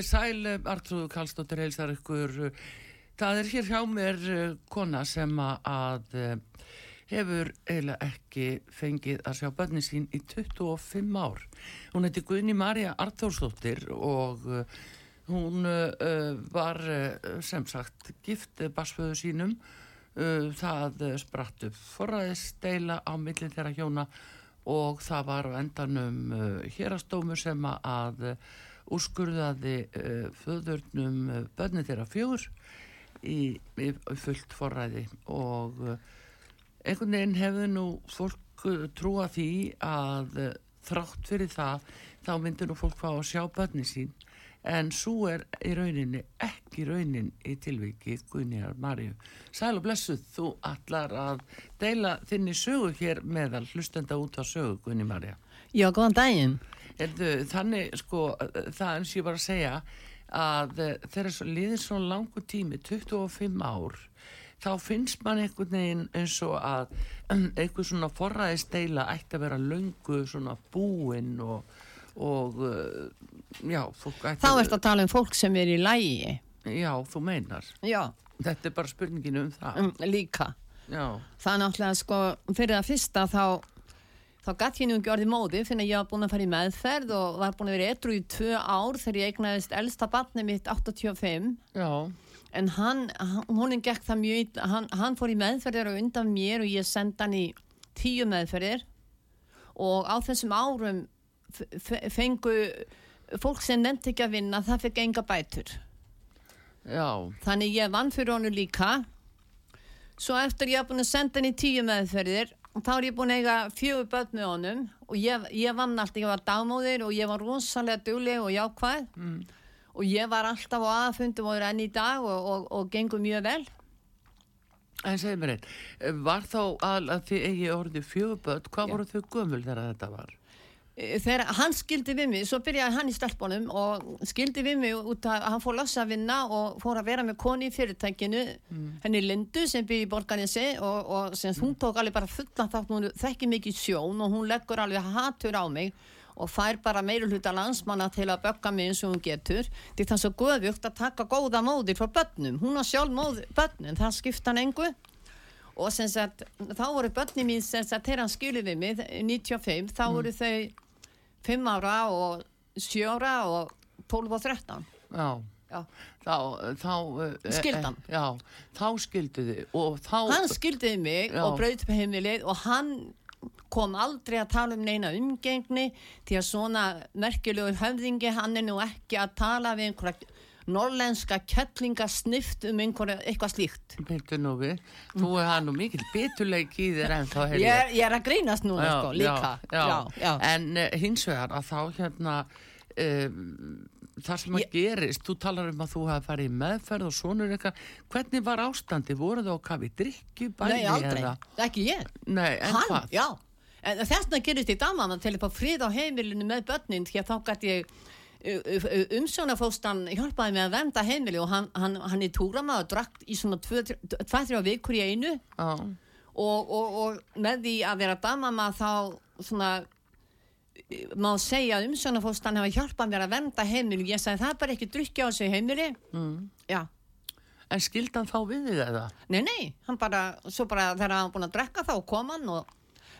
Þið sæl, Artrúðu Kallstóttir heilsar ykkur. Það er hér hjá mér eh, kona sem að eh, hefur eiginlega ekki fengið að sjá bönni sín í 25 ár. Hún heiti Guðni Marja Arþórsdóttir og eh, hún var sem sagt gift basföðu sínum. Það spratt upp forræðisdeila á millin þeirra hjóna og það var á endanum hérastómur sem að úrskurðaði uh, föðurnum uh, börni þeirra fjögur í, í fullt forræði og uh, einhvern veginn hefði nú fólk trúa því að þrátt fyrir það þá myndi nú fólk fá að sjá börni sín en svo er í rauninni ekki raunin í tilviki Guðnýjar Marju. Sæl og blessuð, þú allar að deila þinni sögu hér meðal hlustenda út á sögu Guðnýjar Marja. Já, góðan daginn. Þannig sko það eins ég bara að segja að þegar liðir svo langu tími 25 ár þá finnst mann einhvern veginn eins og að einhver svona forræðisteila ætti að vera löngu svona búinn og, og já þá ert að tala um fólk sem er í lægi já þú meinar já. þetta er bara spurningin um það um, líka já. það er náttúrulega sko fyrir það fyrsta þá þá gæti ég nú ekki orðið móði fyrir að ég var búin að fara í meðferð og var búin að vera etru í tvö ár þegar ég eignaðist elsta batni mitt 85 Já. en hann, hún gekk það mjög hann, hann fór í meðferðir og undan mér og ég senda hann í tíu meðferðir. Og á þessum árum fengu fólk sem nefndi ekki að vinna það fekk enga bætur. Já. þannig ég vann fyrir honu líka. Svo eftir ég haf búin að senda hann í tíu meðferðir og þá er ég búin að eiga fjögur börn með honum og ég, ég vann alltaf, ég var dagmóðir og ég var rosalega dugleg og jákvæð mm. og ég var alltaf á aðfundum og er enn í dag og, og, og gengur mjög vel En segð mér einn, var þá að, að þið eigi orðið fjögur börn, hvað Já. voru þau gömul þegar þetta var? Þegar hann skildi við mig, svo byrjaði hann í stelpunum og skildi við mig út að hann fór lasa að vinna og fór að vera með koni í fyrirtækinu, mm. henni Lindu sem byrði í borganinsi og, og sem mm. hún tók alveg bara fulla þátt, hún þekki mikið sjón og hún leggur alveg hatur á mig og fær bara meira hluta landsmanna til að bögga mig eins og hún getur því það er svo göðvögt að taka góða móðir frá börnum, hún har sjálf móð börnum, það skipta hann engu og sagt, þá voru börni mín þegar hann skilði við mig 95, þá mm. voru þau 5 ára og 7 ára og 12 og 13 Já, já. þá, þá eh, skildan e, Já, þá skildiði þá... Hann skildiði mig já. og brauði upp heimilið og hann kom aldrei að tala um neina umgengni því að svona merkjulegur höfðingi hann er nú ekki að tala við einhverja norlenska kettlingasnift um einhverja eitthvað slíkt. Byrtu nú við, þú er hann nú mikil biturleik í þér en þá ég er, ég. er að grínast núna já, sko, líka. já, já, En uh, hins vegar að þá hérna um, það sem að ég... gerist, þú talar um að þú hafa farið meðferð og svonur eitthvað hvernig var ástandi, voru það á kafi drikki bæði? Nei, aldrei, eða? ekki ég. Nei, en hann, hvað? Já, en þessna gerist í dagmann til að fá frið á heimilinu með börnin því að þá gæti ég umsjónafóstan hjálpaði með að venda heimili og hann, hann, hann er túramaður og drakk í svona 2-3 vikur í einu ah. og, og, og með því að vera damama þá svona má segja að umsjónafóstan hefa hjálpað mér að venda heimili ég sagði það er bara ekki drukja á sig heimili mm. já En skildan þá við þig eða? Nei, nei, hann bara, svo bara þegar hann búin að drekka þá kom hann og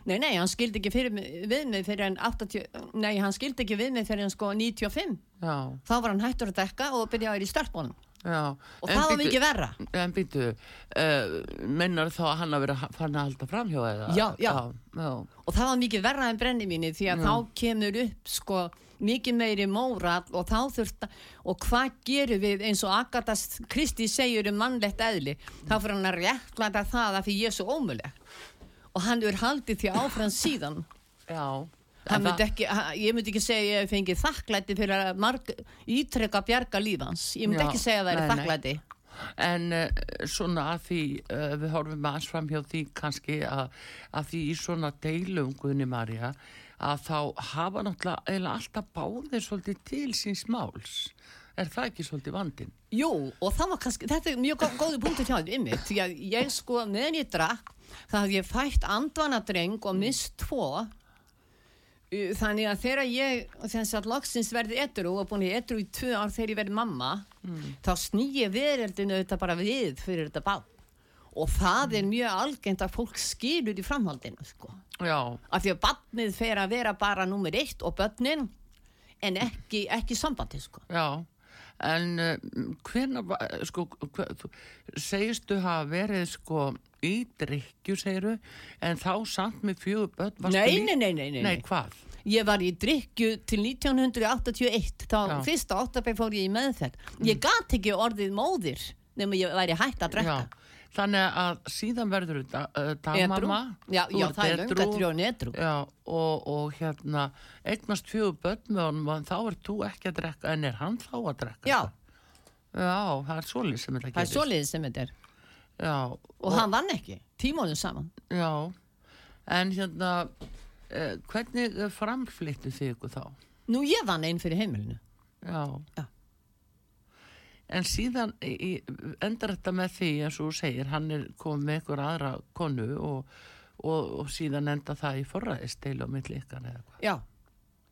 Nei, nei, hann skildi ekki fyrir, við mig fyrir en 80, nei, hann skildi ekki við mig fyrir en sko 95. Já. Þá var hann hættur að dekka og byrjaði í starfbónum. Já. Og það var mikið verra. En býtu, uh, mennar þá að hann að vera fann að halda fram hjá eða? Já, já, já. Og það var mikið verra en brenni mínu því að já. þá kemur upp sko mikið meiri móral og þá þurft að, og hvað gerum við eins og Agatha Kristi segjur um mannlegt eðli, þá fyrir hann að réttlæta það að því ég er svo ómuleg og hann er haldið því áfram síðan. Já. Myndi ekki, ég myndi ekki segja að ég fengi þakklæti fyrir að marg, ítrekka bjarga lífans ég myndi Já, ekki segja að það er þakklæti. En uh, svona að því uh, við horfum aðeins fram hjá því kannski að, að því í svona deilum Guðni Marja að þá hafa náttúrulega alltaf báðir svolítið til síns máls. Er það ekki svolítið vandin? Jú og það var kannski, þetta er mjög góði punktur hjá að ég sko meðan ég drakk það hafði ég fætt andvanadreng og mist tvo þannig að þegar ég þess að loksins verði etru og búin í etru í tvö ár þegar ég verði mamma mm. þá snýi verðildinu þetta bara við fyrir þetta bá og það er mjög algengt að fólk skilur í framhaldinu sko. af því að barnið fer að vera bara nummer eitt og börnin en ekki, ekki sambandi sko. Já en uh, hvernig sko, segistu hafa verið sko í drikju segiru en þá samt með fjögur börn nei, nei, nei, nei, nei hvað? Ég var í drikju til 1981 þá Já. fyrsta óttabæg fór ég í meðferð ég gati ekki orðið móðir nema ég væri hægt að drekka Já. Þannig að síðan verður þetta uh, dagmamma Já, já það er löngatri og og, og hérna eignast fjögur börn með honum og þá er þú ekki að drekka en er hann þá að drekka? Já. Já, það er svolítið sem þetta gerir Það er svolítið sem þetta er. Og, og hann vann ekki, tímóðum saman. Já, en hérna uh, hvernig framflittu þig ykkur þá? Nú ég vann einn fyrir heimilinu. Já. Já en síðan í, endar þetta með því eins og segir, hann er komið með ykkur aðra konu og, og, og síðan enda það í forræðisteilu á milli ykkar eða hvað Já,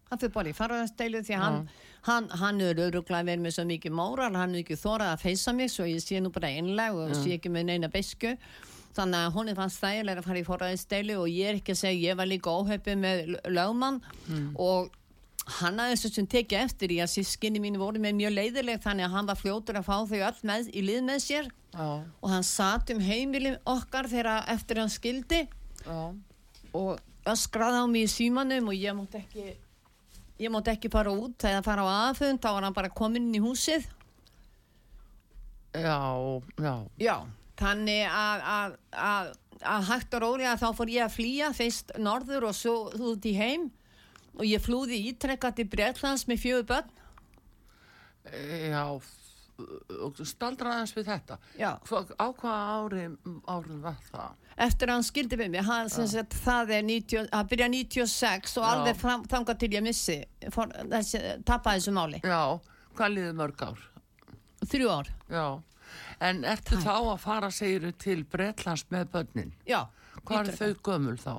hann fyrir bara í forræðisteilu því hann, hann, hann er öruglega verið með svo mikið móral, hann er ekki þórað að feysa mig svo ég sé nú bara einleg og Já. sé ekki með neina besku þannig að hún er fannst þægilega að fara í forræðisteilu og ég er ekki að segja, ég var líka óhefpið með lögmann mm. og hann aðeins sem tekja eftir í að sískinni mín voru með mjög leiðileg þannig að hann var fljótur að fá þau öll með, í lið með sér. Já. og hann satt um heimili okkar þegar eftir hann skildi. Já. og öskraði á mig í símanum og ég mótt ekki ég mótt ekki fara út. Eða fara á aðfund þá var hann bara komin inn í húsið. Já, já. Já, þannig að, að, að, að hægt og rólega þá fór ég að flýja fyrst norður og svo út í heim og ég flúði ítrekkat í Breitlands með fjögur börn Já og staldraðans við þetta Já. á hvaða ári árið var það? Eftir að hann skildi við mig hann, sagt, það er 90, að byrja 96 og Já. alveg þanga til ég missi tappa þessu máli Já, hvað liði mörg ár? Þrjú ár Já, en ertu Tæk. þá að fara segiru til Breitlands með börnin? Já Hvað er þau gömul þá?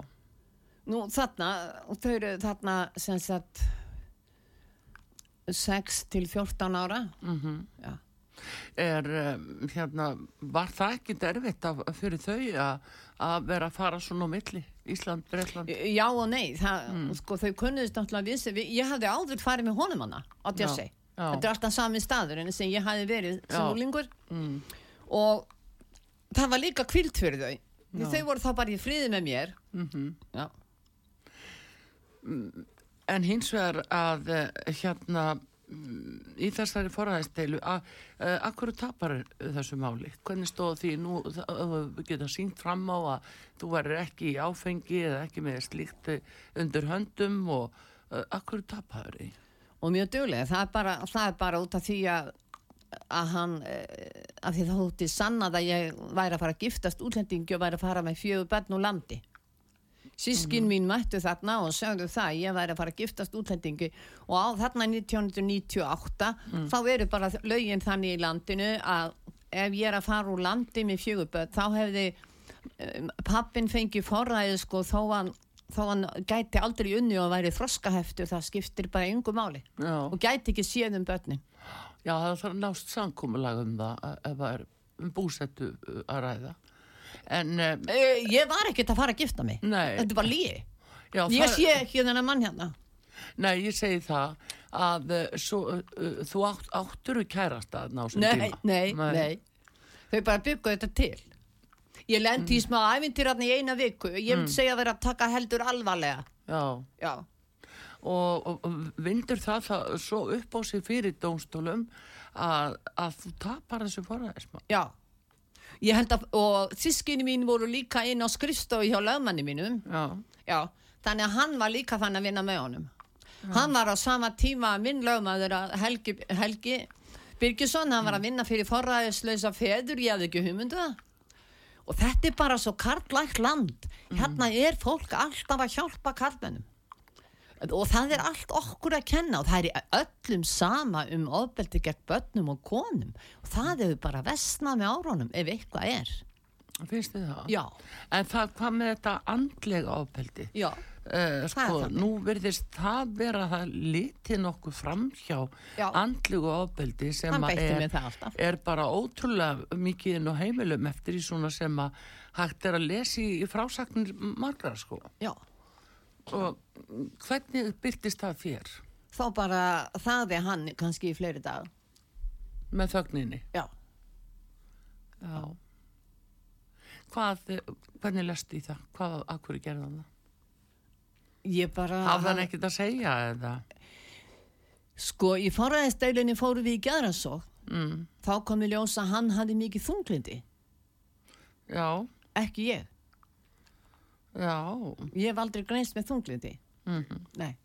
Nú þarna, þau eru þarna sem sagt 6 til 14 ára. Mm -hmm. Já. Er, um, hérna, var það ekki derfitt af, fyrir þau að vera að fara svona á milli Ísland, Breitland? Já og nei það, mm. sko, þau kunniðist náttúrulega vissi, ég hafði áður farið með honum hana á Djössi, þetta er alltaf sami staður en þess að ég hafði verið sem úlingur mm. og það var líka kvilt fyrir þau. Þau voru þá bara í friði með mér. -hmm. já en hins vegar að eh, hérna mm, í þessari forðæðisteilu að uh, akkur tapar þessu máli? Hvernig stóð því? Nú geta sínt fram á að þú verður ekki í áfengi eða ekki með slíkt undir höndum og akkur tapar því og mjög dögulega, það það er bara út af því að að hann að því það hótti sannað að ég væri að fara að giftast útlendingi og væri að fara með fjögur börn og landi Sískin mín mættu þarna og sögðu það ég væri að fara að giftast útlendingi og á þarna 1998 mm. þá eru bara lögin þannig í landinu að ef ég er að fara úr landi með fjöguböð þá hefði pappin fengi forræði sko þó hann, þó hann gæti aldrei unni og væri þroskaheftur það skiptir bara yngu máli Já. og gæti ekki séð um börnin Já, það að nást samkúmulag um það að- ef það er um búsettu uh, að ræða. En, um, ég var ekkert að fara að gifta mig. Nei, þetta var líi já, ég sé ekki þennan mann hérna. Nei, ég segi það að uh, svo, uh, þú átt, áttur kærasta að ná sem nei, tíma. nei, nei. þau bara byggu þetta til. Ég lendi í smá ævintýrarni í eina viku. Ég myndi segja að vera að taka heldur alvarlega. Já, já, og, og, og vindur það, það svo upp á sig fyrir dómstólum að, að þú tapar þessu forðaðismann. já ég held að, og sískinni mín voru líka inn á skrifstofu hjá lögmanni mínum Já, Já, þannig að hann var líka þannig að vinna með honum. Hann var á sama tíma minn lögmaður að Helgi, Helgi Birgisson, hann var að vinna fyrir forræðislausa feður, ég hafði ekki hugmyndu það. Og þetta er bara svo karlægt land. Hérna er fólk alltaf að hjálpa karlmennum. Og það er allt okkur að kenna og það er öllum sama um ofbeldi gegn börnum og konum. Og það hefur bara vestnað með árónum ef eitthvað er. finnst þið það? Já, En það hvað með þetta andlega ofbeldi? já, Uh, sko, nú verðist það vera að það liti nokkuð framhjá Já. andlegu ofbeldi sem er, er bara ótrúlega mikið inn á heimilum eftir í svona sem að hægt er að lesi í frásagnir margra sko. Já. Og hvernig byrtist það þér þá bara þaði hann kannski í fleiri dag með þögninni? já, Já. Hvað, hvernig lestu í það? Hvað, að hverju gerði hann það? ég bara Hafði hann ekkert að segja eða? sko í forræðisteilinni fóru við í gæðransók Mm. þá kom í ljós að hann hafði mikið þunglindi Já, ekki ég, já. ég hef aldrei greinst með þunglindi Mm nei,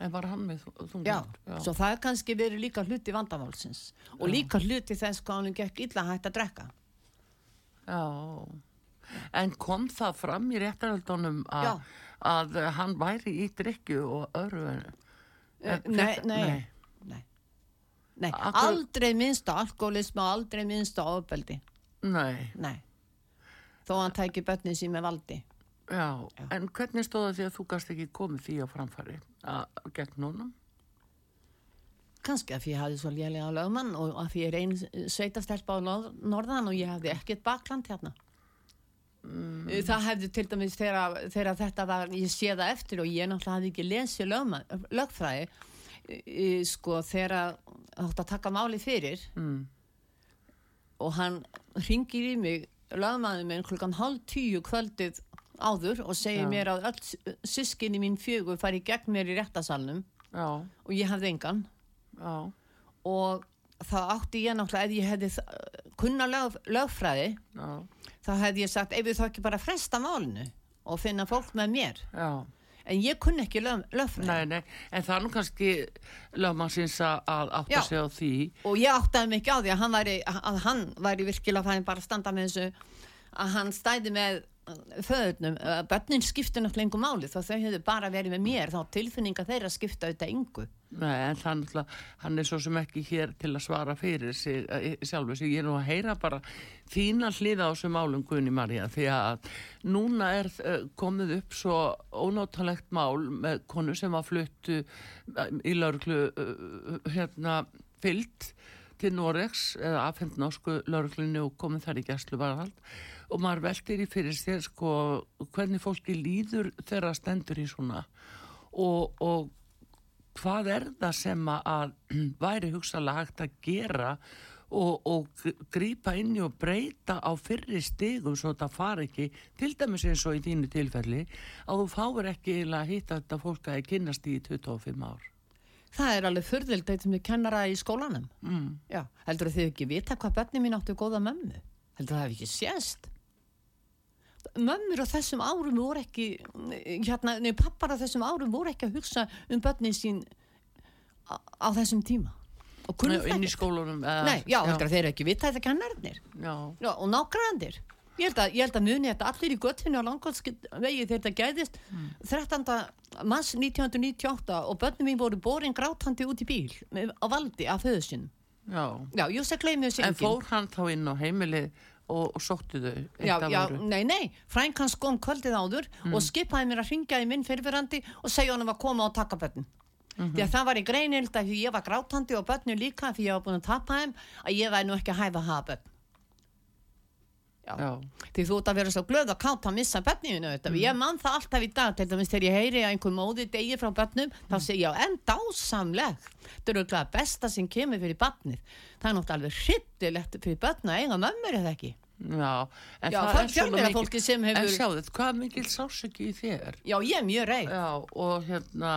En var hann með þunglindi? já, svo það er kannski verið líka hluti vandamálsins og líka hluti þess hvað hann gekk illa hægt að drekka. Já, en kom það fram í réttaröldunum að, Já. að hann væri í drikju og öðru en... Eh, nei, nei, nei. Nei, Af hverju- aldrei minnst á alkoholismu og aldrei minnst á ofbeldi. Nei, nei þó hann tæki börnin sín með valdi já. En hvernig stóða því að þú gast ekki komið því á framfæri að gegn honum? kannski að því ég hafði svo lélega lögmann og að því ég er einn sveitastelpa á norð- norðan og ég hafði ekkert bakland hérna mm. það hefði til dæmis þegar, þegar þetta var ég sé það eftir og ég náttúrulega hafði ekki lesið lögmann, lögfræði e, sko þegar átt að taka máli fyrir Mm. og hann ringir í mig lögmanni minn klukkan hálf tíu kvöldið áður og segir Já. mér að öll sískinni mín fjögur fari gegn mér í réttasalnum Já, og ég hafði engan. Já, og þá átti ég náttúrulega ef ég hefði kunna lög, lögfræði já, þá hefði ég sagt ef við þá ekki bara fresta málinu og finna fólk með mér? Já. En ég kunni ekki Nei, nei, en það er nú kannski lögmannsins að átta sig á því. og ég áttaði ekki á því að hann væri, að hann væri virkilega fæðin bara að standa með þessu að hann stæði með föðurnum, börnin skipti náttúrulega engu máli þá þau hefðu bara verið með mér þá tilfinninga þeirra skipta auðvitað engu Nei, en náttúrulega, hann er svo sem ekki hér til að svara fyrir sig, eh, sjálfu sig. Ég er nú að heyra bara þína hliða á þessum málum, Guðni Marja, því að núna er uh, komið upp svo ónáttalegt mál með konu sem var fluttu í lauruglu hérna fyllt til Noregs eða afhengt norsku lauruglunni og komið þar í gæslu varðald og maður veldir í fyrir sér sko hvernig fólki líður þeirra stendur í svona og, og hvað er það sem að væri hugsalega hægt að gera og, og grípa inn í og breyta á fyrri stigum svo þetta fari ekki, til dæmis eins og í þínu tilfelli, að þú fáir ekki að hitta þetta fólk að ég kynnast í 25 ár. það er alveg furðild eitthvað með kennara í skólanum Mm. Já, heldur þið ekki vita hvað börnin mín áttu góða mömmu? Heldur það hef ekki sést? Mömmur á þessum árum voru ekki, hérna, nei, pappar á þessum árum voru ekki að hugsa um börnin sín á, á þessum tíma. Og kunnu Nei, inn í skólunum. Eða, Nei, já, að þeir ekki vita þetta kennarnir. Já, Já, og nágrandir. Ég held að, ég held að muni þetta allir í göttinu á langkvæmsvegi þegar þetta gæðist 13. mars 1998 og börnum mín voru borin grátandi út í bíl með, á valdi af föðu sinn. já. Já, just að gleymi þessu En fór hann þá inn á heimilið og, og sóttu þau Já, já, nei, nei, frænk hans kom kvöldið áður og skipaði mér að ringja í minn fyrirverandi og segja honum að koma og taka börn. Því að það var í greinild að ég var grátandi og börnu líka því ég var búin að tapa þeim að ég væri nú ekki að hæfa að hafa börn. Já. Já, Því þú ert að vera svo glöð og kátt að missa börninu þetta. Ég man það alltaf í dag, til dæmis þegar ég heyri að einhver móði degi frá börnum, þá segir ég, en dásamleg. Þetta er besta sem kemur fyrir börnið. Það er náttúrulega alveg hryttilegt fyrir börn að eiga mömmur eða ekki. Já, en Já, það það er svona sem hefur- En sjáðu, hvað mikil sásöki í þér? Já, ég er mjög reið. Já, og hérna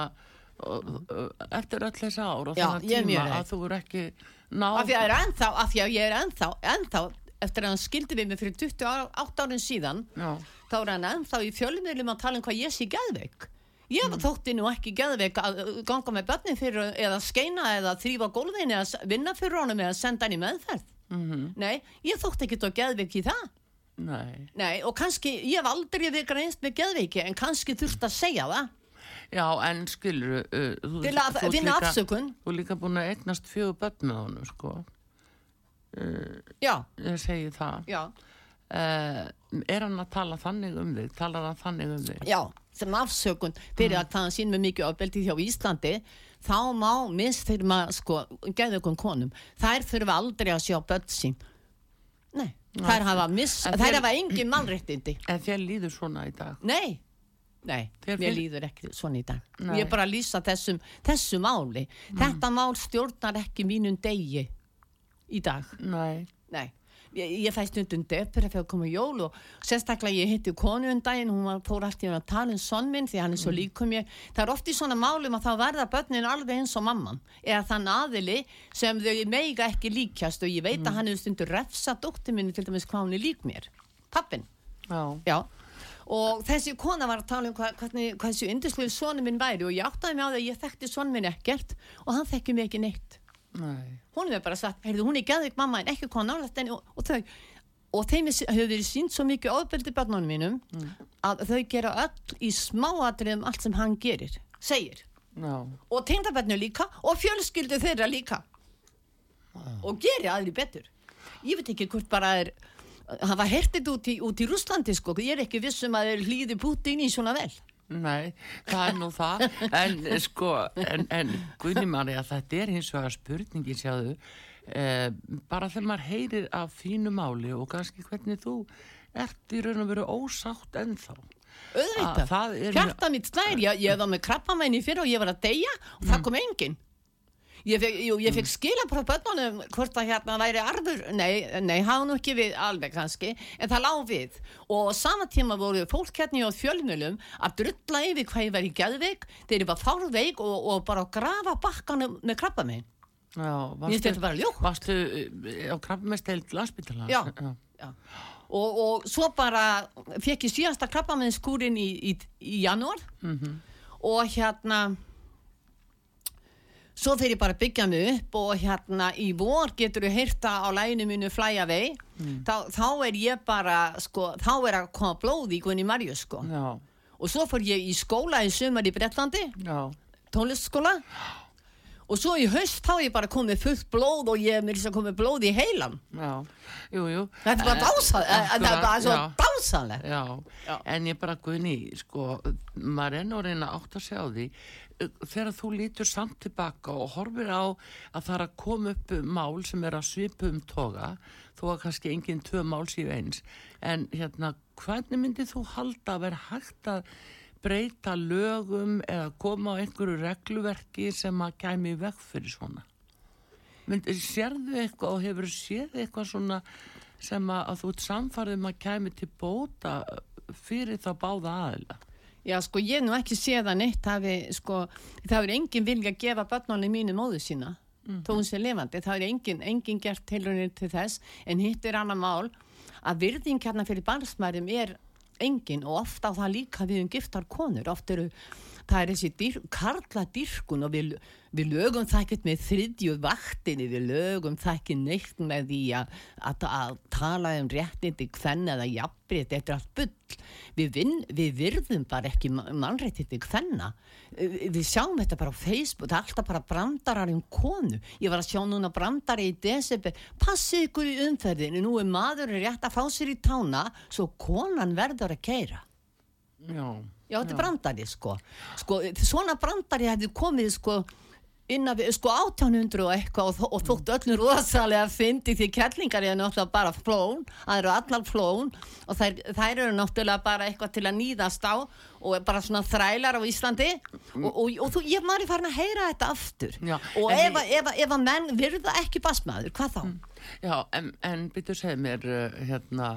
og, eftir öll þessi ár og þannig ég tíma að þú er ekki náð Af því að, er ennþá, af því að ég er ennþá, ennþá, eftir að hann skildi við mig fyrir 28 árin síðan, Já, þá er hann ennþá í fjölmiðlum að tala um hvað ég sé geðveik. Ég mm. þótti nú ekki geðveik að uh, ganga með börnin fyrir eða skeina eða þrýfa gólfin eða vinna fyrir honum eða senda hann í meðferð. Mhm, Nei, ég þótti ekki þá geðveik í það. nei. Nei, og kannski, ég hef aldrei við greinst með geðveiki en kannski þurft að segja það. Já, en skilur uh, þú, að þú líka-. Þú líka búin að eignast fjögur börn með honum, sko. Já, Ég segi það. Já, uh, Er hann að tala þannig um þig? Talar hann þannig um þig? já, sem afsökun fyrir að það sín með mikið ábeldi hjá Íslandi þá má minnst þegar maður sko, geðveikun konum, þær þurfa aldrei að sjá börn sín. Nei, þær hafa miss, þær þér- hafa engin mannréttindi. En þér líður svona í dag? Nei, nei, Þér mér finn- líður ekki svona í dag. Nei. Ég er bara að lýsa þessum, þessu máli. Þetta mál stjórnar ekki mínum degi í dag. Nei Nei, ég, ég fæ stundum döpur þegar koma jól og sérstaklega ég hitti konu um daginn, hún var, fór alltaf að tala um sonn minn því hann er svo líkum ég. Það er oft í svona málum að þá verða börnin alveg eins og mamman eða þann aðili sem þau meiga ekki líkjast og ég veit að hann hefur stundur refsa dóttir minni til dæmis hvað hún er lík mér. Pappin, Já, já. Og þessi kona var að tala um hvað, hvernig, hvað þessi yndislegu sonu minn væri og ég áttaði mig á því að ég þekkti son minn ekkert og hann þekki mig ekki neitt nei. Hún hefur bara sagt, heyrðu, hún er geðvik mamma en ekki kona nálægt henni. Og, og þau og þeim hefur verið sínt svo mikið ofbeldi börnunum mínum að þau gera öll í smáatriðum allt sem hann gerir, segir. Já, og tengdabörnu líka og fjölskyldu þeirra líka. Og gerir aðri betur. Ég veit ekki hvort bara er hafa hertið út í, í Rúslandi sko, ég er ekki vissum að þeir hlýði Putin í svona vel nei, það er nú það. En sko, en, en Guðni Marja, þetta er hins vegar spurningin sjáðu. Eh, Bara þegar maður heyrir af fínu máli og kannski hvernig þú ert í raun og veru ósátt ennþá. Að auðvitað, það er- hjarta mitt slær. Ég, ég var með krabbamæni fyrir og ég var að deyja og það kom enginn ég fekk, jú, ég fekk skila frá börnunum hvort að hérna væri arfur nei, nei, hafa nú ekki við alveg kannski en það lág við og á sama tíma voru fólk hérna í fjölmjölum að drulla yfir hvað ég var í geðveik þeir eru bara fárveik og, og bara grafa bakkanum með Já, finnst þetta bara ljótt. Varstu eh, á krabbmesteild landsbytala? Já. Já. Og, og svo bara fekk ég síðasta krabbamennskúrin í, í, í janúar og hérna svo þegar ég bara byggja mig upp og hérna í vor getur þú heyrta á læginu mínu flæja vei þá, þá er ég bara sko, þá er að koma blóð í Gunni Marju sko. Og svo fór ég í skóla í sumar í Bretlandi. Já, tónlistskóla og svo í haust þá ég bara komið fullt blóð og ég er mér sem komið blóð í heilan. Já, jú, jú. Þetta er bara dásanlega þetta er bara svo Já. en ég bara guðni, sko, maður nú að reyna átt að sjá því uh, þegar þú lítur samt tilbaka og horfir á að það er að koma upp mál sem er að svipa um toga, þó að kannski engin tvö mál séu eins, en hérna, hvernig myndið þú halda að vera hægt að breyta lögum eða koma á einhverju regluverki sem að kæmi veg fyrir svona? Myndi, sérðu eitthvað og hefur séð eitthvað svona sem að, að þú ert samfarið að kæmi til bóta fyrir þá báða aðila? Já, sko, ég nú ekki séð að neitt hafi, sko, það er engin vilja að gefa börnunni mínu móðu sína, þó hún sé lifandi, það er engin, engin gert tilraunir til þess, en hitt er annar mál að virðing hérna fyrir barnsmærum er engin og ofta á það líka við um giftar konur, oft eru, það er þessi dyr, karla dyrkun og við við lögum það ekkert með þriðju vaktinni, við lögum það ekki neitt með því að, að, að tala um réttindi hvenn eða jafnbrið, þetta er allt bull. Við, vin, við virðum bara ekki mannréttindi hvenna. Við sjáum þetta bara á Facebook, það er alltaf bara brandarar um konu. Ég var að sjá núna brandari í desember, passið ykkur í umferðinu, nú er maður rétt að fá sér í tána, svo konan verður að keira. Já. Já, þetta er brandari, sko. sko. Svona brandari hefði komið, sko, innan við, sko 1800 og eitthvað og, og þótt öllum rosalega fyndi því kellingar er náttúrulega bara flón það eru allar flón og þær, þær eru náttúrulega bara eitthvað til að nýðast á og bara svona þrælar á Íslandi og, og, og þú, ég maður er farin að heyra þetta aftur Já, og ef, við- ef, ef að menn virða ekki basmaður, hvað þá? Já, en, en byrju segð mér, uh, hérna,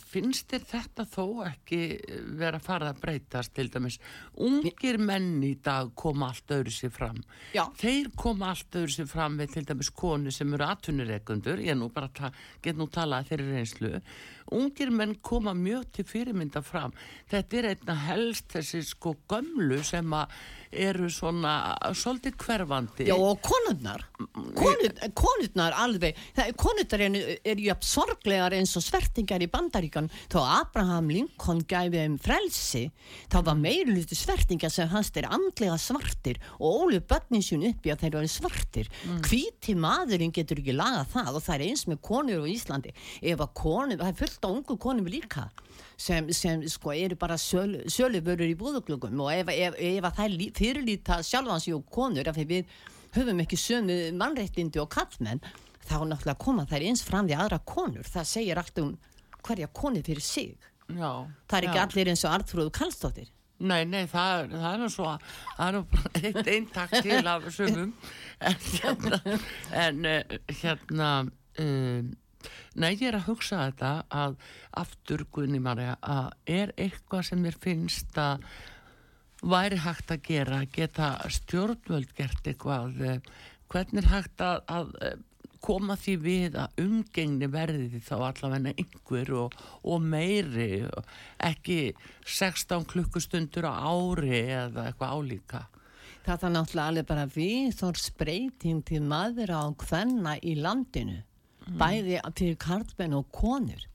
finnst þér þetta þó ekki uh, vera að fara að breytast til dæmis? Ungir menn í dag koma allt öðru sér fram. Já. Þeir koma allt öðru sér fram við til dæmis konu sem eru atvinnureikundur, ég nú bara get nú talað þeirri reynslu. Ungir menn koma mjög til fyrirmynda fram. Þetta er einna helst þessi sko gömlu sem að eru svona svolítið hverfandi. Já og konurnar. Konur, konurnar alveg. Konurnar er, er jöfn sorglegar eins og svertingar í bandaríkan þá Abraham Lincoln gæfi þeim frelsi þá var meiruluti svertingar sem hans er andlega svartir og ólu börnin sín uppi að þeir eru svartir. Hvíti maðurinn getur ekki lagað það og það er eins með konur á Íslandi. Ef að konur, það er fullt á ungu konum líka sem, sem sko eru bara sölu, söluvörur í búðuglugum og ef, ef, ef að það fyrirlíta sjálfans og konur af því við höfum ekki sömu mannréttindi og kallmenn þá náttúrulega koma þær eins fram við aðra konur. Það segir allt um hverja konu fyrir sig. Já, það er ekki já. allir eins og Artrúðu Kallstóttir Nei, nei, það það er nú svo það er nú bara eitt eintak til af sumum. En hérna, en, eh, hérna um, nei, ég er að hugsa þetta að aftur Guðni Marja að er eitthvað sem mér finnst að væri hægt að gera geta stjórnvöld gert eitthvað? Hvernig er hægt að, að eh, koma því við að umgengni verði því þá allavega einhver og, og meiri ekki 16 klukkustundur á ári eða eitthvað álíka? Það er náttúrulega alveg bara við þór spreyting til maður á hvenna í landinu bæði fyrir karlmenn og konur.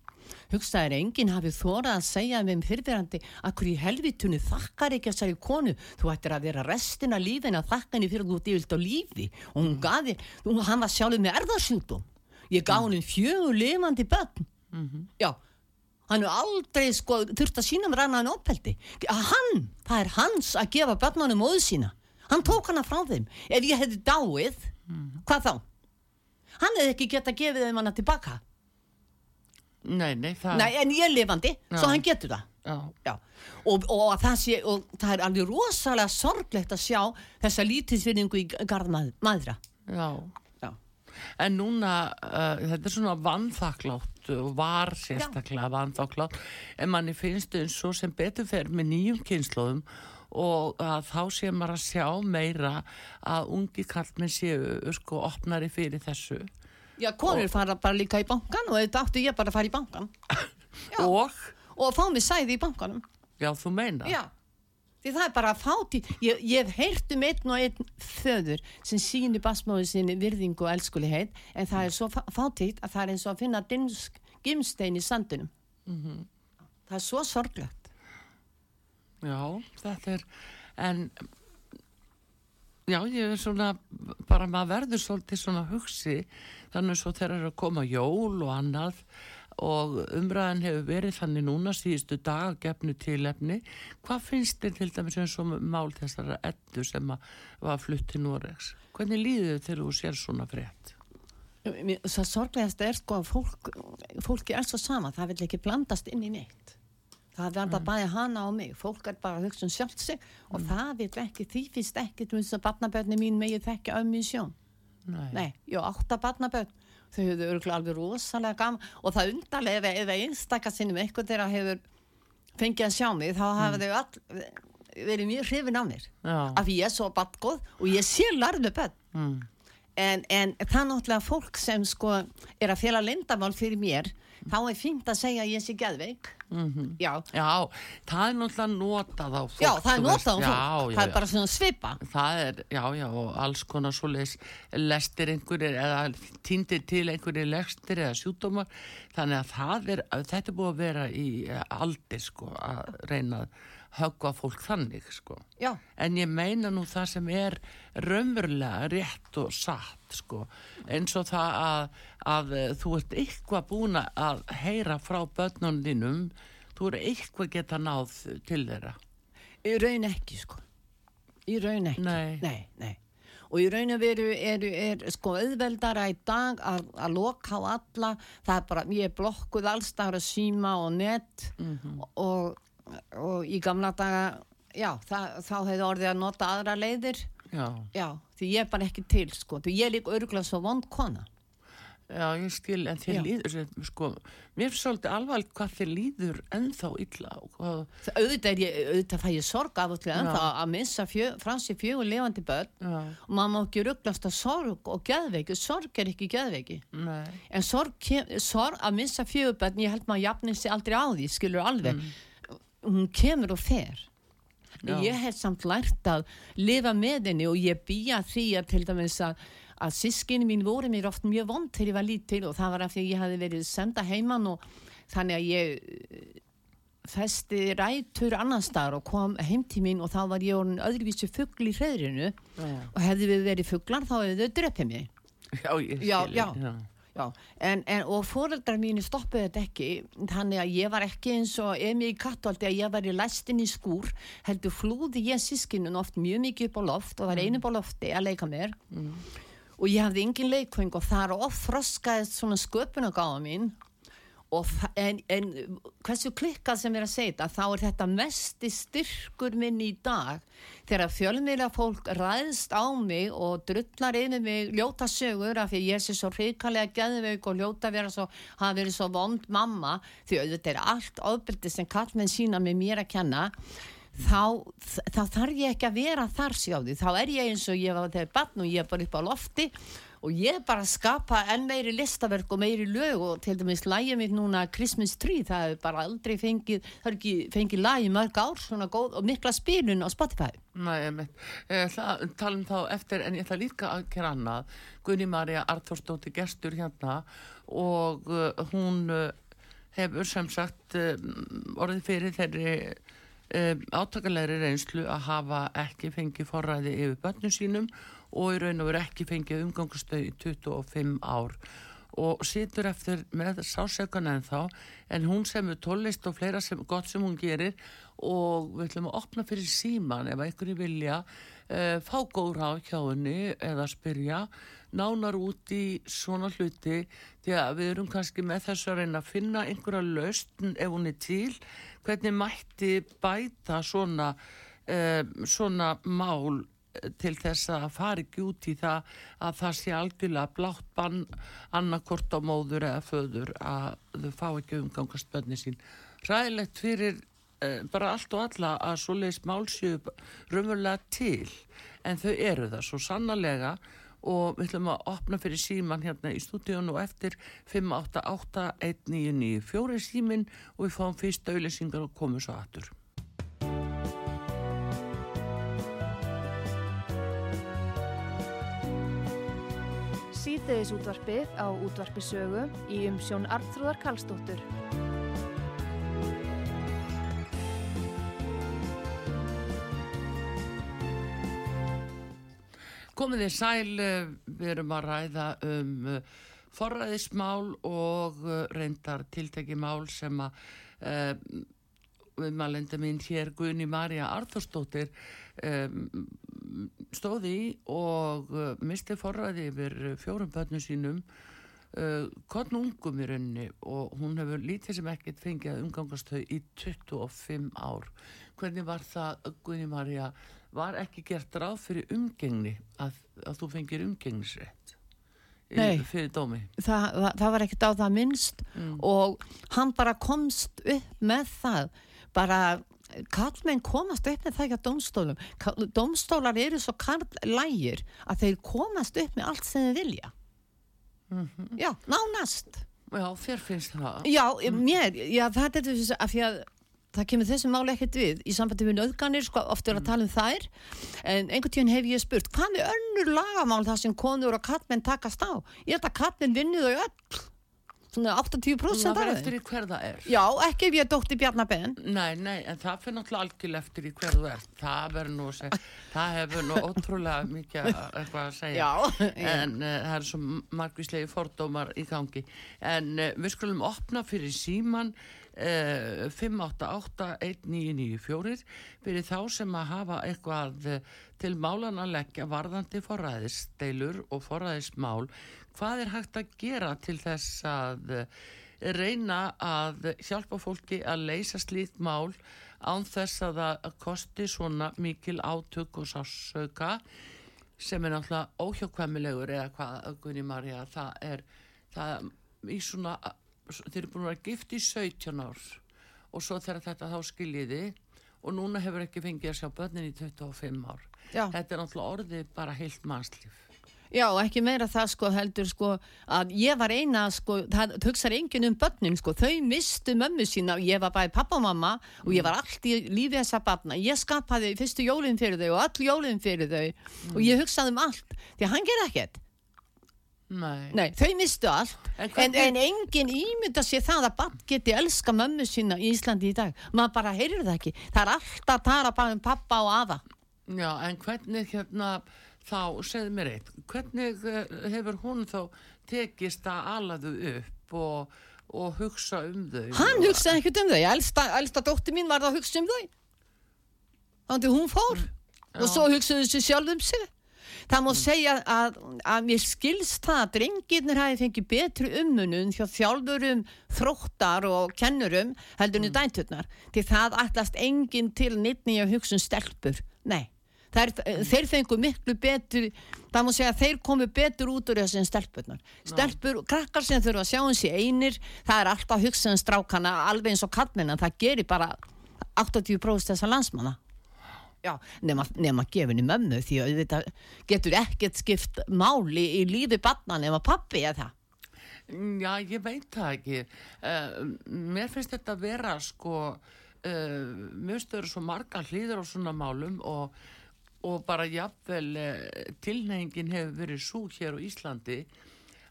Hugsaður enginn hafi þórað að segja með fyrirverandi að hverju í helvitunu þakkar ekki að segja konu? Þú ættir að vera restina lífin að þakka henni fyrir að þú yfirlt á lífi. Og hún gaði, hún, hann var sjálfur með erðarsjúkdóm ég gaf henni fjögur lifandi börn. Já. Hann er aldrei sko þurft að sína mér annan opeldi hann, það er hans að gefa börnunum móðu sína. Hann tók hana frá þeim. Ef ég hefði dáið, hvað þá hann hefði ekki geta gefið þeim hana tilbaka Nei, nei, það Nei, en ég er lifandi, Já. svo hann getur það Já, Já, og, og, að það sé, og það er alveg rosalega sorglegt að sjá þessa lítilsvinningu í garð mað, maðra. já. Já. En núna, uh, þetta er svona vanþakklátt og var sérstaklega vanþakklátt en manni finnst eins og sem betur fer með nýjum kynnslóðum og að þá sé maður að sjá meira að ungi kallmenn séu sko opnari fyrir þessu Já, konur fara bara líka í bankan og þetta átti ég bara að fara í bankan Já. og, og fá mig sæði í bankanum. já þú meina Já, því það er bara fáti. Ég, ég hef heyrt um einn og einn föður sem síni basmóðu sinni virðingu og elskuligheit en það er svo fátítt að það er eins og að finna dimsk, gimstein í sandunum. Það er svo sorglegt. Já, þetta er en já, ég er svona bara maður verður svolítið svona hugsi þannig svo þegar er að koma jól og annað og umræðan hefur verið þannig núna síðustu dag gefnu tilefni. Hvað finnst þér til dæmis eins og mál þessara eddu sem var flutt til Noregs? Hvernig líður þau þegar þú sér svona frétt? Svo sorglegast er sko að fólk, fólki er svo sama, það vil ekki blandast inn í neitt. Það verða bæði hana og mig, fólk er bara að hugsa um sjálft sig. Og það vil ekki, því finnst ekki, þú veist að barnabörni mín megið þekka ömmu í sjón. Nei, Nei, já, átta barnabörn, þau hefur alveg rosalega gaman. Og það undarlega ef, ef einstakar sinnum eitthvað þeirra hefur fengið að sjá mig, þá hafa þau all verið mjög hrifin af mér. Af því ég er svo barngóð og ég sé larðu börn. mm. En, en það er náttúrulega fólk sem sko er að fjela lindamál fyrir mér þá er fínt að segja að ég sé geðveik. Já, Já, það er náttúrulega notað á fólk. já, það er notað á fólk. Já, já, það er bara svona svipa. Það er, já, já, og alls konar svoleiðis lestir einhverjir eða týndir til einhverjir lestir eða sjúkdómar. Þannig að það er, þetta er búið að vera í aldir, sko, að reyna að höggva fólk þannig, sko. En ég meina nú það sem er raunverulega rétt og satt, sko. Eins og það að, að þú ert eitthvað búin að heyra frá börnunum þínum, þú er eitthvað geta náð til þeirra. í raun ekki sko í raun ekki Nei. nei, nei. og í raun og veru er, er sko auðveldara í dag að, að loka á alla það er bara, ég er blokkuð allstar að síma og net Mhm. og, og í gamla daga já, það, þá hefði orðið að nota aðra leiðir. Já. já, því ég er bara ekki til sko, því ég er líka örgulega svo vond kona. Já, ég skil, en þér líður, sko, mér finnst svolítið alvarlegt hvað þér líður ennþá illa hvað, Það- auðvitað, er ég, auðvitað fæ ég sorg af og til en Já. að missa fjö, sér fjögur lifandi börn. Já, og maður má ekki rugglast að sorg og geðveiki, sorg er ekki geðveiki. Nei, en sorg, sorg að missa fjögurbönn ég held maður jafnir sig aldrei á því skilur alveg, hún kemur og fer. Já. ég hef samt lært að lifa með henni og ég býja því að til dæmis að að sískinni mín voru mér oft mjög vond þegar ég var lítil og það var af því að ég hafi verið senda heimann og þannig að ég eh, festi rætur annar staðar og kom heim til mín og þá var ég orðin öðruvísi fugl í hreðrinu og hefði við verið fuglar þá hefði þau drepið mig. Já, ég skil, Já, já. já, Já, en, en, og fóreldrar mínu stoppuðu þetta ekki, þannig að ég var ekki eins og emi í kattvaldi að ég var í læstin í skúr, heldur flúði ég sískinun oft mjög mikið upp á loft og var einu upp á lofti að leika mér. Og ég hafði engin leikvöng og þar oft þroskaðist svona sköpunagáða mín. og þa- en, en hversu klikkað sem er að segja þetta þá er þetta mesti styrkur minn í dag þegar fjölmiðla fólk ræðst á mig og drullar yfir mig ljóta sögur af því ég sé svo hrikalega geðveik og ljóta vera svo, hafa verið svo vond mamma því auðvitað er allt ofbeldi sem kallmenn sína með mér að kenna þá, þá þarf ég ekki að vera þar sjáði, þá er ég eins og ég var þegar barn og ég er bara upp á lofti og ég er bara skapa enn meiri listaverk og meiri lög og til dæmis lægið mitt núna Christmas Tree, það er bara aldrei fengið, það er ekki fengið lægi mörg ár svona góð og mikla spilun á Spotify Nei, ég mitt, ég ætla að tala um þá eftir, en ég ætla líka að gera annað. Gunni Marja Arþórsdóttir gestur hérna og uh, hún uh, hefur sem sagt uh, orðið fyrir þeirri uh, átakalegri reynslu að hafa ekki fengið forræði yfir börnum sínum og í raun og veru ekki fengið umgangustöð í 25 ár. Og situr eftir með sásökan en þá en hún semur tólist og fleira sem, gott sem hún gerir og við ætlum að opna fyrir síman ef einhverju vilja uh, fá góður á hjá henni eða spyrja nánar út í svona hluti því að við erum kannski með þess að reyna að finna einhverja lausn ef hún er til. Hvernig mætti bæta svona, uh, svona mál til þess að fara ekki út í það að það sé algjörlega blátt bann annarkort á móður eða föður að þau fá ekki umgangast bönni sín. Ræðilegt fyrir eh, bara allt og alla að svo leiðis málsjöu raunverulega til en þau eru það svo sannarlega og við ætlum að opna fyrir síman hérna í stúdíun og eftir 5881994 símin og við fáum fyrst auðlýsingar og komum svo aftur. Síðdeðis útvarpið á útvarpisögu í umsjón Arnþróðar Karlsdóttur. Komið þið sæl, eh, við erum að ræða um eh, forræðismál og eh, reyndar tiltekimál sem að uh, viðmælenda mín hér Guðni Marja Arþórsdóttir um, stóði í og uh, misti forræði yfir eh, fjórum börnum sínum uh, kottn ungum í rauninni og hún hefur lítið sem ekkert fengið að umgangast þau í 25 ár. Hvernig var það, Guðni Marja, var ekki gert ráð fyrir umgengni að, að þú fengir umgengnisrétt í- Nei. fyrir dómi? það, það, það var ekkert á það minnst og hann bara komst upp með það bara kallmenn komast upp með það ekki að dómstólum. Ka- dómstólar eru svo lægir að þeir komast upp með allt sem þeir vilja. Já, nánast. Já, þér finnst það. Já, mér, já, það er þess að að það kemur þessi máli ekkert við í sambandi við nöðganir, sko, oft er að tala um þær. En einhvern tíðan hef ég spurt hvað með önnur lagamál það sem konur og kattmenn takast á? Ég held að kattmenn vinni þau öll svona 80% Það af verður þeim. eftir í hver það er. Já, ekki ef ég er dótti Bjarnabenn Nei, nei, en það fyrir náttúrulega algjörlega eftir í hver þú ert. Það verður nú það hefur nú ótrúlega mikið eitthvað að segja. Já, En uh, það er svo margvíslegi fordómar í gangi. En uh, við skulum opna fyrir síman uh, 588-1994 fyrir þá sem að hafa eitthvað uh, til málan að leggja varðandi forræðisdeilur og forræðismál. Hvað er hægt að gera til þess að uh, reyna að hjálpa fólki að leysa slíkt mál án þess að það kosti svona mikil átök og sásauka sem er náttúrulega óhjákvæmilegur eða hvað, Gunni Marja, það er það í svona þeir eru búin að vera gift í 17 ár og svo þegar þetta þá skiljiði og núna hefur ekki fengið að sjá börnin í 25 ár. Já. Þetta er náttúrulega orðið bara heilt mannslíf. Já, ekki meira það sko heldur sko að ég var eina sko, það hugsaði enginn um börnin sko, þau mistu mömmu sína, ég var bæði pappa og mamma og ég var allt í lífi þessa barna, ég skapaði fyrstu jólinn fyrir þau og all jólinn fyrir þau og ég hugsaði um allt, því hann gerði ekkert, Nei. nei, þau mistu allt, En en, en enginn ímynda sér það að barn geti elska mömmu sína í Íslandi í dag, maður bara heyrir það ekki, það er alltaf að tala bara um pappa og afa. Já, en hvernig hérna þá, segðu mér eitt, hvernig uh, hefur hún þá tekist að ala þau upp og, og hugsa um þau? Hann hugsaði ekkert um þau, elsta, elsta dóttir mín var það að hugsa um þau. Þannig hún fór og svo hugsaði þessi sjálf um sig. Það má segja að, að mér skilst það að drengirnir hafi fengið betri ummunum hjá þjálfurum, þróttar og kennurum heldur nú dænturnar. Því það ætlast enginn til nýttni að hugsa um stelpur. Nei, þær, þeir fengu miklu betur, það má segja að þeir komu betur út úr þessi en stelpurnar. Stelpur, krakkar sem þurfa að sjá um sér einir, það er alltaf að hugsa um strákana alveg eins og kallmennan, það gerir bara 80% þessar landsmanna. Já, nema, nema gefinni mömmu því að þetta getur ekkert skipt máli í lífi barna nema pappi eða það. Já, ég veit það ekki. Uh, mér finnst þetta að vera sko, uh, það eru svo marga hlýður á svona málum og, og bara jafnvel uh, tilnefingin hefur verið svo hér á Íslandi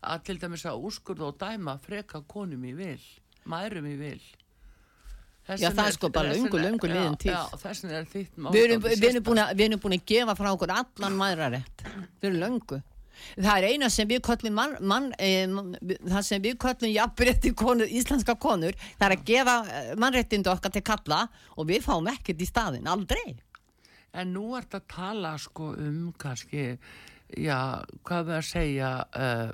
að til dæmis að úrskurða og dæma freka konum í vil, mærum í vil. Já, það er sko bara vegna- löngu liðin tíð. Já, þess vegna er þitt mál. Við erum, við, erum búin að, við erum gefa frá okkur allan maðurarétt fyrir löngu. Það er eina sem við köllum mann, mann, eh, það sem við köllum jafnrétti konur, íslenska konur, það er að gefa eh, mannréttindu okkar til kalla og við fáum ekkert í staðin, aldrei. En nú ert að tala sko um kannski, já, hvað við að segja, uh,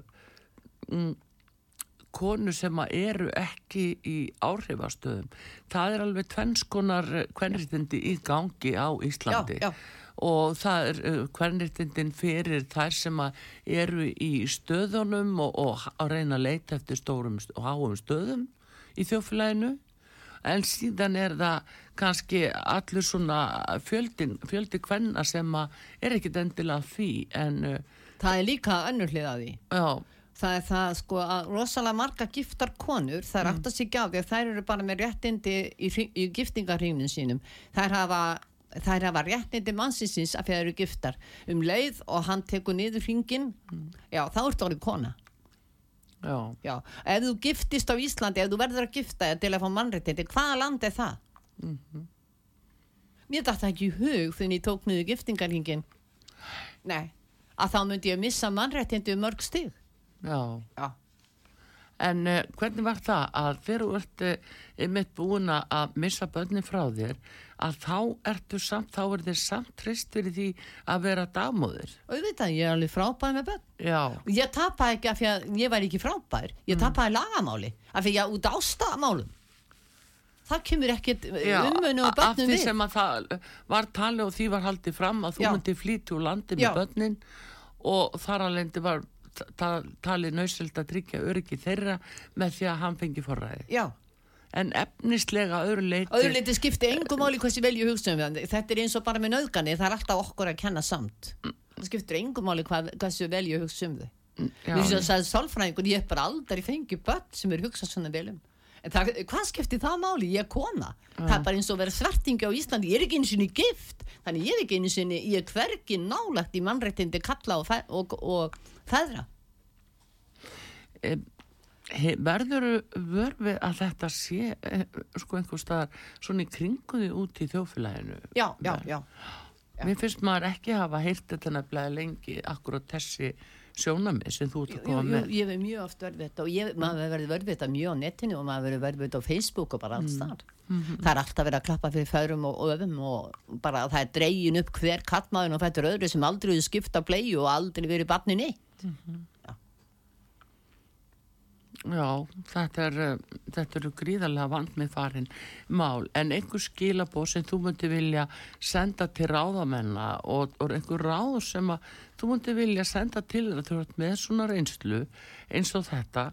mm, konu sem eru ekki í áhrifastöðum. Það er alveg tvennskonar kvennréttindi í gangi á Íslandi. Já, já. Og það er uh, kvennréttindin fyrir þær sem eru í stöðunum og, og að reyna að leita eftir stórum st- og háum stöðum í þjófélaginu. En síðan er það kannski allur svona fjöldin, fjöldi kvenna sem er ekkit endilega því en uh, Það er líka önnur hlið að því. já, það er það sko að rosalega marga giftar konur, þær mm. áttast ekki á því að þær eru bara með réttindi í, í giftingarhrífnum sínum. Þær hafa, þær hafa réttindi mannsins af því að þær eru giftar. Um leið og hann tekur niður hringin já þá ertu orðið kona. Já, já, ef þú giftist á Íslandi ef þú verður að gifta til að fá mannréttindi hvaða land er það? mér dætti ekki í hug þegar ég tók niður giftingarhringin nei, að þá myndi ég missa mannréttindi um mörg stig já. já. En uh, hvernig var það að þegar þú ert uh, mitt búin að missa börnin frá þér að þá ertu samt, þá er þér samt trist fyrir því að vera dagmóðir. auðvitað, ég er alveg frábær með börn. Já, ég tapaði ekki af því að ég væri ekki frábær. Ég tapaði lagamáli. Af því að út ástamálum. Það kemur ekkert já umönu og af börnum því við. sem að það var tali og því var haldið fram að þú Já. myndi flýti úr landi með börnin og þar alveg var talið nöysild að tryggja öryggi þeirra með því að hann fengi forræði. já, En efnislega öðru leiti... öðru leiti skipti engum máli hversu vel ég hugsa um það þetta er eins og bara með nöðgani, það er alltaf okkur að kenna samt það skiptir engum máli hvað, hversu vel ég hugsa um þau Já, Mér finnst að sagði sálfræðingur, ég hef bara aldrei fengið börn sem er hugsað svona vel um. En það, hvað skiptir það máli? Ég er kona. Það er bara eins og vera svertingi á Íslandi. Ég er ekki einu sinni gift. Þannig ég er ekki einu sinni, ég er hvergi nálagt í mannrættindi kalla og, og, og feðra. He- verður vörfið að þetta sé eh, sko einhver staðar svona í kringuði út í þjófélaginu Já, já, já. mér finnst maður ekki hafa heilt þetta nefnilega lengi akkurat þessi sjónamið sem þú ert að Jú, koma jú, með ég hef mjög oft verið þetta og ég, maður verið verið þetta mjög á netinu og maður verið verið þetta á Facebook og bara alls þar. Það er alltaf verið að klappa fyrir förum og öfum og bara það er dregin upp hver kattmaður og fættur öðru sem aldrei hefur skipta blei og aldrei verið barni neitt. Já, þetta er uh, þetta eru gríðarlega vand með farin mál, en einhver skilabóð sem þú myndi vilja senda til ráðamenna og, og einhver ráð sem að þú myndi vilja senda til þeirra með svona reynslu eins og þetta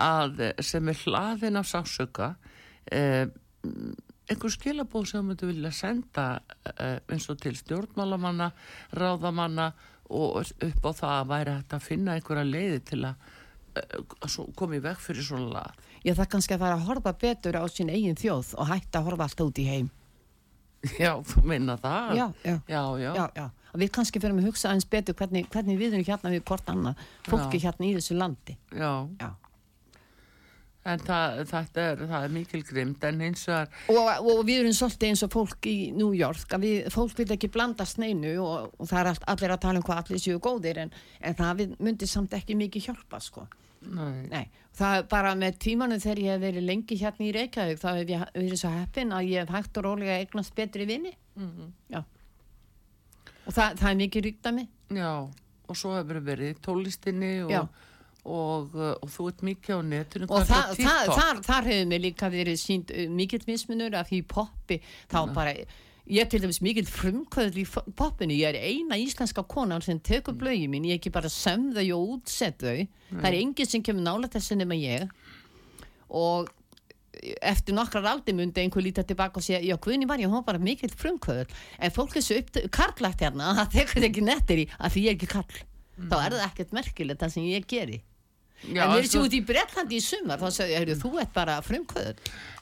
að eh, sem er hlaðin af sásöka eh, einhver skilabóð sem myndi vilja senda eh, eins og til stjórnmálamanna ráðamanna og upp á það að væri hægt að finna einhverja leiði til að komið veg fyrir svona lag Ég það kannski að fara að horfa betur á sín eigin þjóð og hætta að horfa alltaf út í heim. Já, þú minna það Já, já. já, já. Já, já. Við kannski fyrir að hugsa aðeins betur hvernig, hvernig við erum hérna við hvort annað, fólki Já. hérna í þessu landi. já. Já. En það, þetta er, það er mikil grimt en eins og Og, og við erum svolítið eins og fólk í New York að við, fólk vil ekki blanda sneinu og, og það er allt, allir að tala um hvað allir séu góðir en, en það við- myndi samt ekki mikið hjálpa sko. nei, Nei, það er bara með tímanu þegar ég hef verið lengi hérna í Reykjavík þá hef ég verið svo heppin að ég hef hægt og rólega eignast betri vini. Já. Og það, það er mikið ríkt að mig já, og svo hefur verið í tólistinni Já. Og, og, uh, og þú ert mikið á netinu og þar, hefur mér líka verið sínt uh, mikill mismunur af því poppi. Þá bara, ég er til dæmis mikill frumkvöður í poppinu, ég er eina íslenska konan sem tekur blögi mín, ég ekki bara söm þau og útsett þau. Það er enginn sem kemur nála þessu nema ég. Og eftir nokkrar aldi myndi einhver lítið tilbaka og segja, já Guðni var ég, hún var bara mikill frumkvöður en fólk er svo upp, karlægt hérna að það tekur ekki nettir í að því ég er ekki karl. Þá er það ekkert merkilegt það sem ég geri Já, en við erum út í Bretlandi í sumar? Þá sagði ég, þú ert bara frumkvöður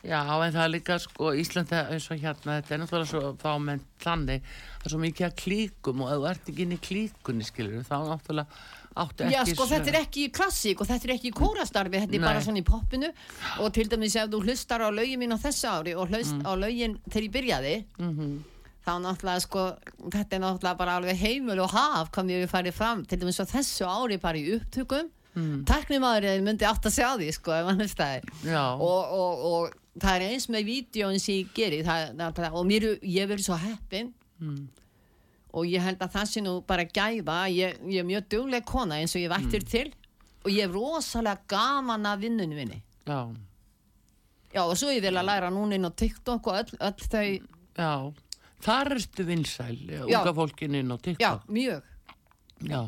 Já, en það er líka sko Íslanda eins og hérna, þetta er náttúrulega svo fámenn þannig, það er svo mikið að klíkum og ef þú ert ekki inn í klíkunni skilur þá náttúrulega áttu ekki Já, sko, þetta er ekki klassík og þetta er ekki kórastarfi, þetta er bara Nei. svona í poppinu. Og til dæmis ef þú hlustar á lögin mín á þessu ári og hlust á lögin þegar ég byrjaði Mhm. þá náttúrulega, sko, þetta er náttúrulega bara alveg heimul og haf kom ég við farið fram til dæmis á þessu ári bara í upptökum mm. tæknimaður myndi átt að sjá því, sko, ef hann hlustaði Já, og, og, og það er eins með vídjóin sem ég geri það, er og mér, ég verið svo heppin. Mm. og ég held að það sé nú bara gæfa ég, ég er mjög dugleg kona eins og ég vættir til. Og ég er rosalega gaman að vinnunum minni. Já, já og svo ég vil að læra núna inn á TikTok og öll, öll þau já. Þar ertu vinsæl, Já. unga fólkinu inn á já, TikTok. mjög. Já,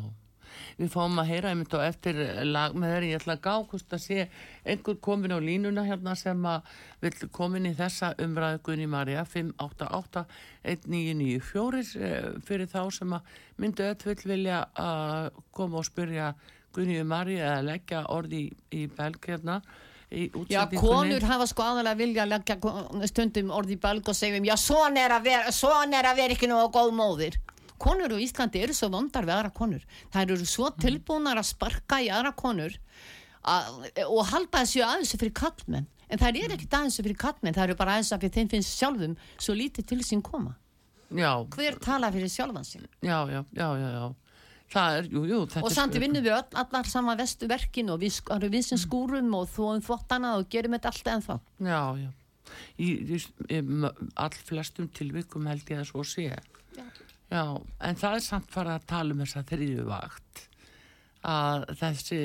við fáum að heyra einmitt og eftir lag með þeirri ég ætla að gá hvort að sé einhver komin á línuna hérna sem að vill komin í þessa umræðu Gunni Marja 588-1994 eh, fyrir þá sem að myndu öll vilja að koma og spyrja Gunni Marja eða leggja orði í, í belg hérna Já, konur hafa sko aðalega vilja að leggja stundum orði í belg og segja um, já, svona er að vera, svona er að vera ekki nógu góð móðir. Konur á Íslandi eru svo vondar við aðra konur. Það eru svo tilbúnar að sparka í aðra konur að, og halda þessu aðeins fyrir kallmenn. En það er ekki aðeins fyrir kallmenn, það eru bara aðeins að þeim finnst sjálfum svo lítið til sín koma. Já, Hver tala fyrir sjálfan sin? já, já, já, já, já. Er, jú, jú, Og samt vinnum við öll, allar sama vestu verkin og við, við sem skúrum og þóum þvottana og gerum þetta allt ennþá. Já, já. Í, í, í all flestum tilvikum held ég að svo sé. Já. en það er samt farið að tala um þessa þriðju vakt að þessi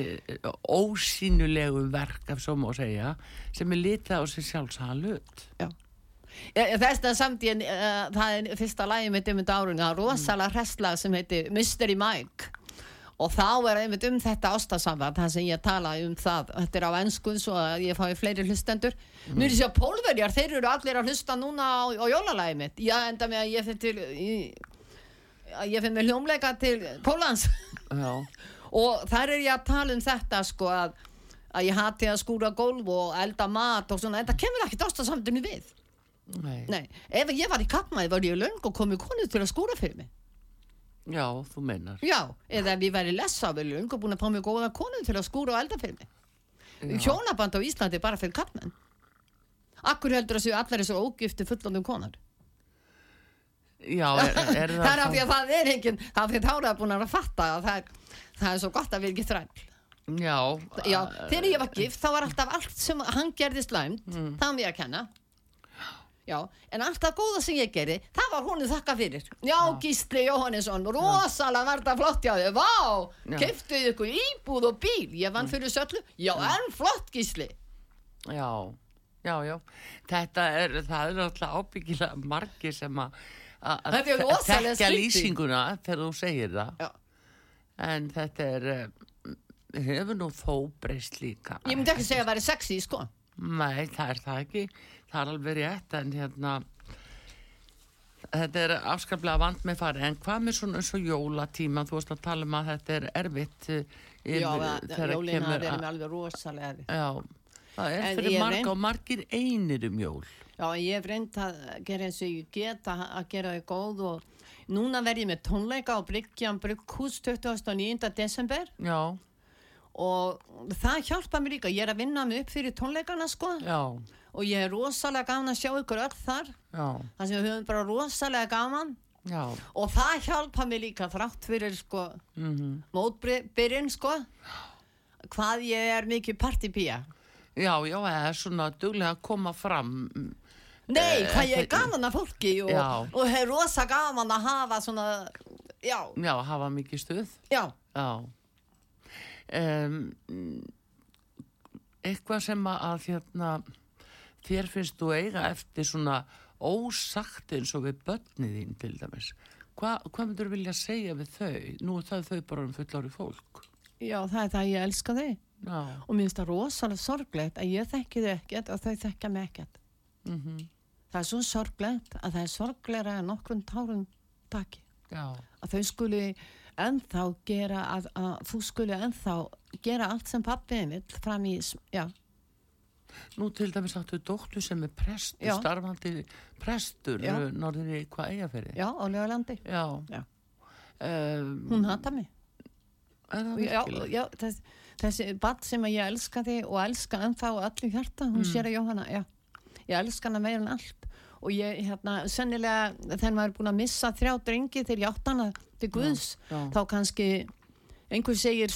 ósýnulegu verk af svo má segja sem er litið á sér sjálfsaga hlut. Já. Ég- Þess að samt ég, uh, það er fyrsta lagi með um þetta árun, það er rosalega hresslag sem heitir Mystery Mike og þá er einmitt um þetta ástasamband það sem ég tala um það þetta er á ennsku svo að ég fái fleiri hlustendur mm. mér er sér að pólverjar, þeir eru allir að hlusta núna á, á jólalagi mitt ég enda með að ég til í, að ég fyrir með hljómleika til Pólans Já, og þar er ég að tala um þetta sko að, að ég hati að skúra gólf og elda mat og svona en það kemur ekkert ástasamtunni við. Nei. Nei, ef ég var í kappmæði var ég löng og komið konu til að skúra fyrir mig. Já, þú meinar. Já, eða ef ég væri lessa vel löng og búin að fá mig góða konu til að skúra og elda fyrir mig. Hjónaband á Íslandi er bara fyrir kappmenn Akkur heldur að séu allar þessu ógifti fullandum konar Já, er, er Það er af því að það er enginn það er því þá er það búin að fatta að það er, það er svo gott að við ekki þræll. Já. Já, þegar ég var gift þá var alltaf allt sem hann gerði slæmt Mm. það var mér að kenna. Já, en allt það góða sem ég gerði það var hún þakka fyrir. Já, Gísli Jóhannesson, rosalega þetta flott já þau, vá, Já. keftuðu ykkur íbúð og bíl, ég vann fyrir söllu. Já, en flott Gísli. Já, já, já. Þetta er, það er alltaf ábyggilega margir sem að að- er skrítið. lýsinguna þegar þú segir það. Já. En þetta er, eh, hefur nú þó breyst líka. Ég myndi ekki segja að það væri sexy, sko Nei, það er það ekki. Það er alveg rétt, en hérna, þetta er afskaplega vand með fari. En hvað með svona eins og jólatíma, þú veist að tala um að þetta er erfitt eh, Já, yfir- það- þegar jólin kemur hafa verið að- með alveg rosalega erfitt. Já, það er En fyrir marga og margir einir um jól. Já, ég hef reynd að gera eins og ég get að, að gera þau góð og núna verð ég með tónleika á Bryggjan Brugghús 29. desember. Já, og það hjálpa mér líka, ég er að vinna mig upp fyrir tónleikana sko. Já, og ég er rosalega gaman að sjá ykkur öll þar. Já, þannig að við höfum bara rosalega gaman. Já. og það hjálpa mér líka þrátt fyrir sko Mm mótbyrjun sko. Hvað ég er mikið partipía Já, já, það er svona duglega að koma fram. Nei, Eh, hvað ég er þe- gaman að fólki og, og hef rosa gaman að hafa svona, já, Já, hafa mikið stuð. já, Já. Um, eitthvað sem að, að hérna, þér finnst þú eiga eftir svona ósagt eins og við börnið þín til dæmis. Hva, hvað myndur vilja segja við þau? Nú er það þau bara um fullari fólk. já, það er það ég elska þau Já, og mér finnst það rosalega sorglegt að ég þekki þau ekkert og þau þekka mig ekkert. mm Það er svo sorglegt að það er sorglegra en nokkrum tárum taki. já, Að þau skuli ennþá gera, að, að þú skuli ennþá gera allt sem pappiðin vill fram í, já, Nú til dæmis áttu dóttu sem er prestur, Já. starfandi prestur, í hvað eiga fyrir? já, á. Já. Um, Hún hata mig. þessi bad sem ég elskaði og elska ennþá allu hjarta, hún sér að Jóhanna, já, ég elska hana meira en allt. Og ég, hérna, sennilega þegar maður er búin að missa þrjá drengi þegar ég átt hana til Guðs já. þá kannski einhver segir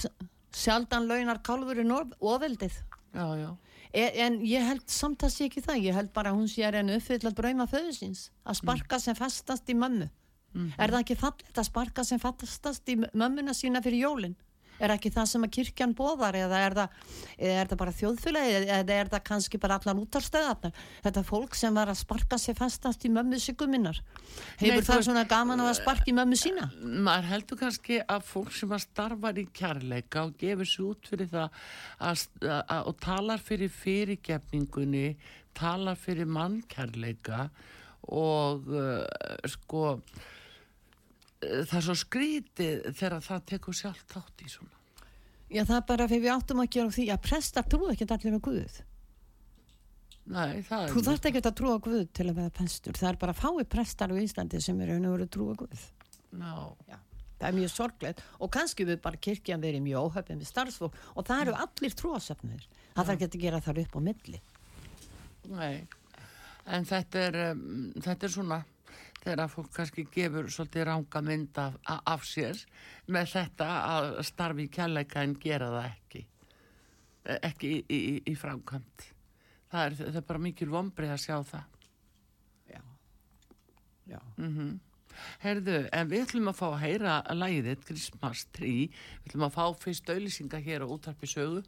sjaldan launar kálfurinn of- ofeldið. Já, já. e, en ég held samt að sé ekki það. Ég held bara að hún sé en uppfyll að drauma föðusins að sparka sem fastast í mömmu. Er það ekki fallegt að sparka sem fastast í mömmuna sína fyrir jólin er ekki það sem að kirkjan bóðar eða er það, er það bara þjóðfélagi eða er það kannski bara allan útarstöðarnar þetta fólk sem var að sparka sig fastast í mömmu sigum minnar. Hefur Nei, það svona gaman að sparka í mömmu sína? maður heldur kannski að fólk sem að starfar í kærleika og gefur sér út fyrir það að, að, að, og talar fyrir fyrirgefningunni talar fyrir mannkærleika og uh, sko það er svo skrítið þegar það tekur sjálf þátt í svona Já, það er bara fyrir við áttum að gera því að prestar trú ekki allir á Guð. Nei, það er Þú þarft ekki að trúa Guð til að vera prestur. Það er bara fái prestar á Íslandi sem eru að trú á Guð. Já, Það er mjög sorglegt og kannski við bara kirkjan verið mjög óhöfn við starfsfólk og það eru allir trúasöfnir. Það þarf ekki að gera þar upp á milli. nei en þetta er um, þetta er svona þegar að fólk kannski gefur svolítið ranga mynd af, af sér með þetta að starfi í kærleika en gera það ekki. E- ekki í, í, í- framkvæmt það er, það er bara mikil vombrið að sjá það. Já. Já. mm Herðu, en við ætlum að fá að heyra læðið Christmas Tree. Við ætlum að fá fyrst auðlýsinga hér á útarpi sögu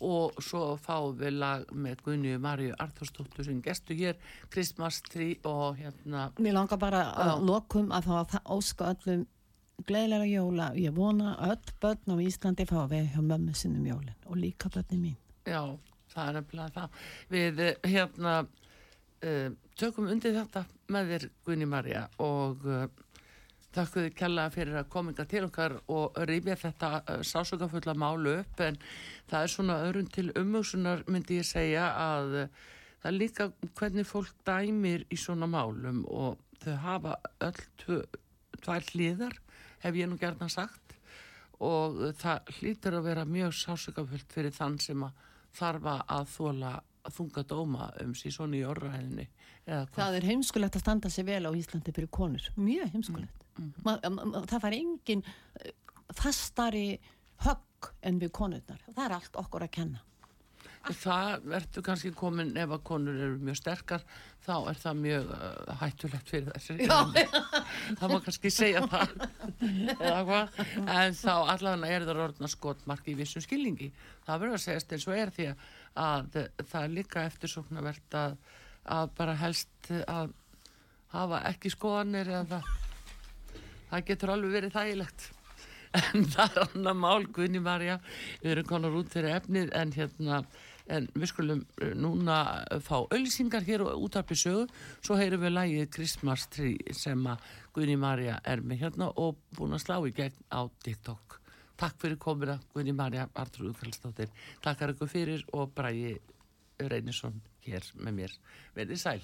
og svo fáum við lag með Gunni Marju Arþórsdóttur sem gestu hér Christmas Tree og hérna Mér langar bara að Já. lokum að þa- óska öllum gleðilega jóla. Ég vona öll börn á Íslandi fá að vera hjá mömmu sinnum jólin og líka börni mín. Já, það er nefnilega það. Við eh, hérna uh, tökum undir þetta með þér Gunni Marja og uh, Takk fyrir kella fyrir að kominga til okkar og rýfja þetta uh, sásökafulla málu upp en það er svona öðrun til umhugsunar myndi ég segja að uh, það er líka hvernig fólk dæmir í svona málum og þau hafa öll tvær hlýðar hef ég nú gerðan sagt og það hlýtur að vera mjög sásökafullt fyrir þann sem að þarfa að þóla þunga dóma um síðan í orðræðinni. Það er heimskulegt að standa sig vel á Íslandi fyrir konur. Mjög heimskulegt. Ma, ma, það fær engin eh, fastari högg en við konurnar. Það er allt okkur að kenna. Það ertu kannski komin ef að konur eru mjög sterkar þá er það mjög uh, hættulegt fyrir þessi það má kannski segja það. En þá allavega er það orðna skotmark í vissum skilningi. Það verður að segjast eins og er því að, að það er líka eftirsóknarvert að, að bara helst að hafa ekki skoðanir eða það getur alveg verið þægilegt. En það er annar mál Gunni Marja, við erum konar út fyrir efnið en hérna en við skulum eh, núna fá auðlýsingar hér og útarpi sögu. Svo heyrum við lægið Christmas Tree sem að Gunni Marja er með hérna og búin að slá í gegn á TikTok. Takk fyrir komina Gunni Marja Artrúð Kallstóttir Takkar ykkur fyrir og Bræði Reynisson hér með mér. Verðið sæl